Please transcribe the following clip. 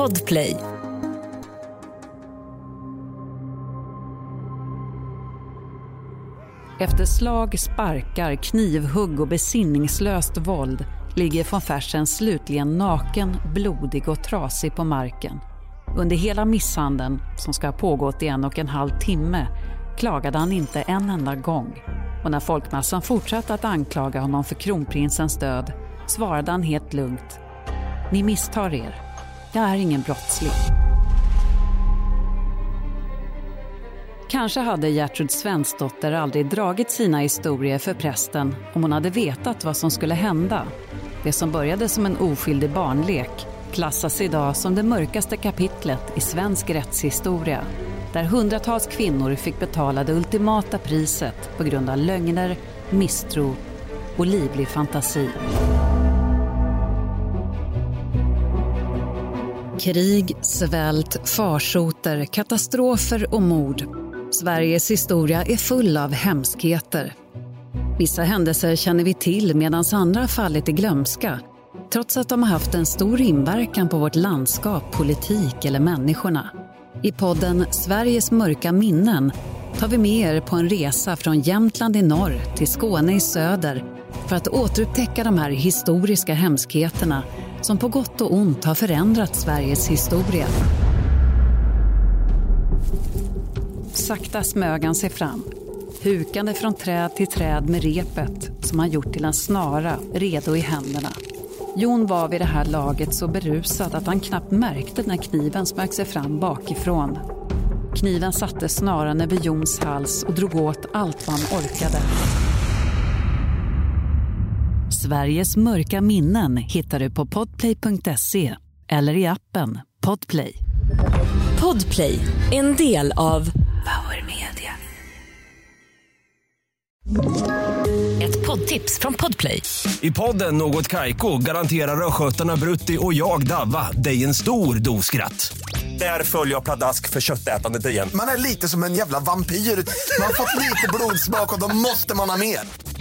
Podplay. Efter slag, sparkar, knivhugg och besinningslöst våld ligger von Fersen slutligen naken, blodig och trasig på marken. Under hela misshandeln, som ska ha pågått i en och en halv timme, klagade han inte en enda gång. Och när folkmassan fortsatte att anklaga honom för kronprinsens död svarade han helt lugnt. Ni misstar er. Jag är ingen brottsling. Kanske hade Gertrud Svensdotter aldrig dragit sina historier för prästen om hon hade vetat vad som skulle hända. Det som började som en oskyldig barnlek klassas idag som det mörkaste kapitlet i svensk rättshistoria där hundratals kvinnor fick betala det ultimata priset på grund av lögner, misstro och livlig fantasi. Krig, svält, farsoter, katastrofer och mord. Sveriges historia är full av hemskheter. Vissa händelser känner vi till medan andra fallit i glömska trots att de har haft en stor inverkan på vårt landskap, politik eller människorna. I podden Sveriges mörka minnen tar vi med er på en resa från Jämtland i norr till Skåne i söder för att återupptäcka de här historiska hemskheterna som på gott och ont har förändrat Sveriges historia. Sakta smög han sig fram, hukande från träd till träd med repet som han gjort till en snara redo i händerna. Jon var vid det här laget så berusad att han knappt märkte när kniven smög sig fram bakifrån. Kniven satte snaran över Jons hals och drog åt allt vad han orkade. Sveriges mörka minnen hittar du på podplay.se eller i appen Podplay. Podplay, en del av Power Media. ett poddtips från Podplay. I podden Något Kaiko garanterar östgötarna Brutti och jag, Davva, dig en stor dos skratt. Där följer jag pladask för köttätandet igen. Man är lite som en jävla vampyr. Man har fått lite blodsmak och då måste man ha mer.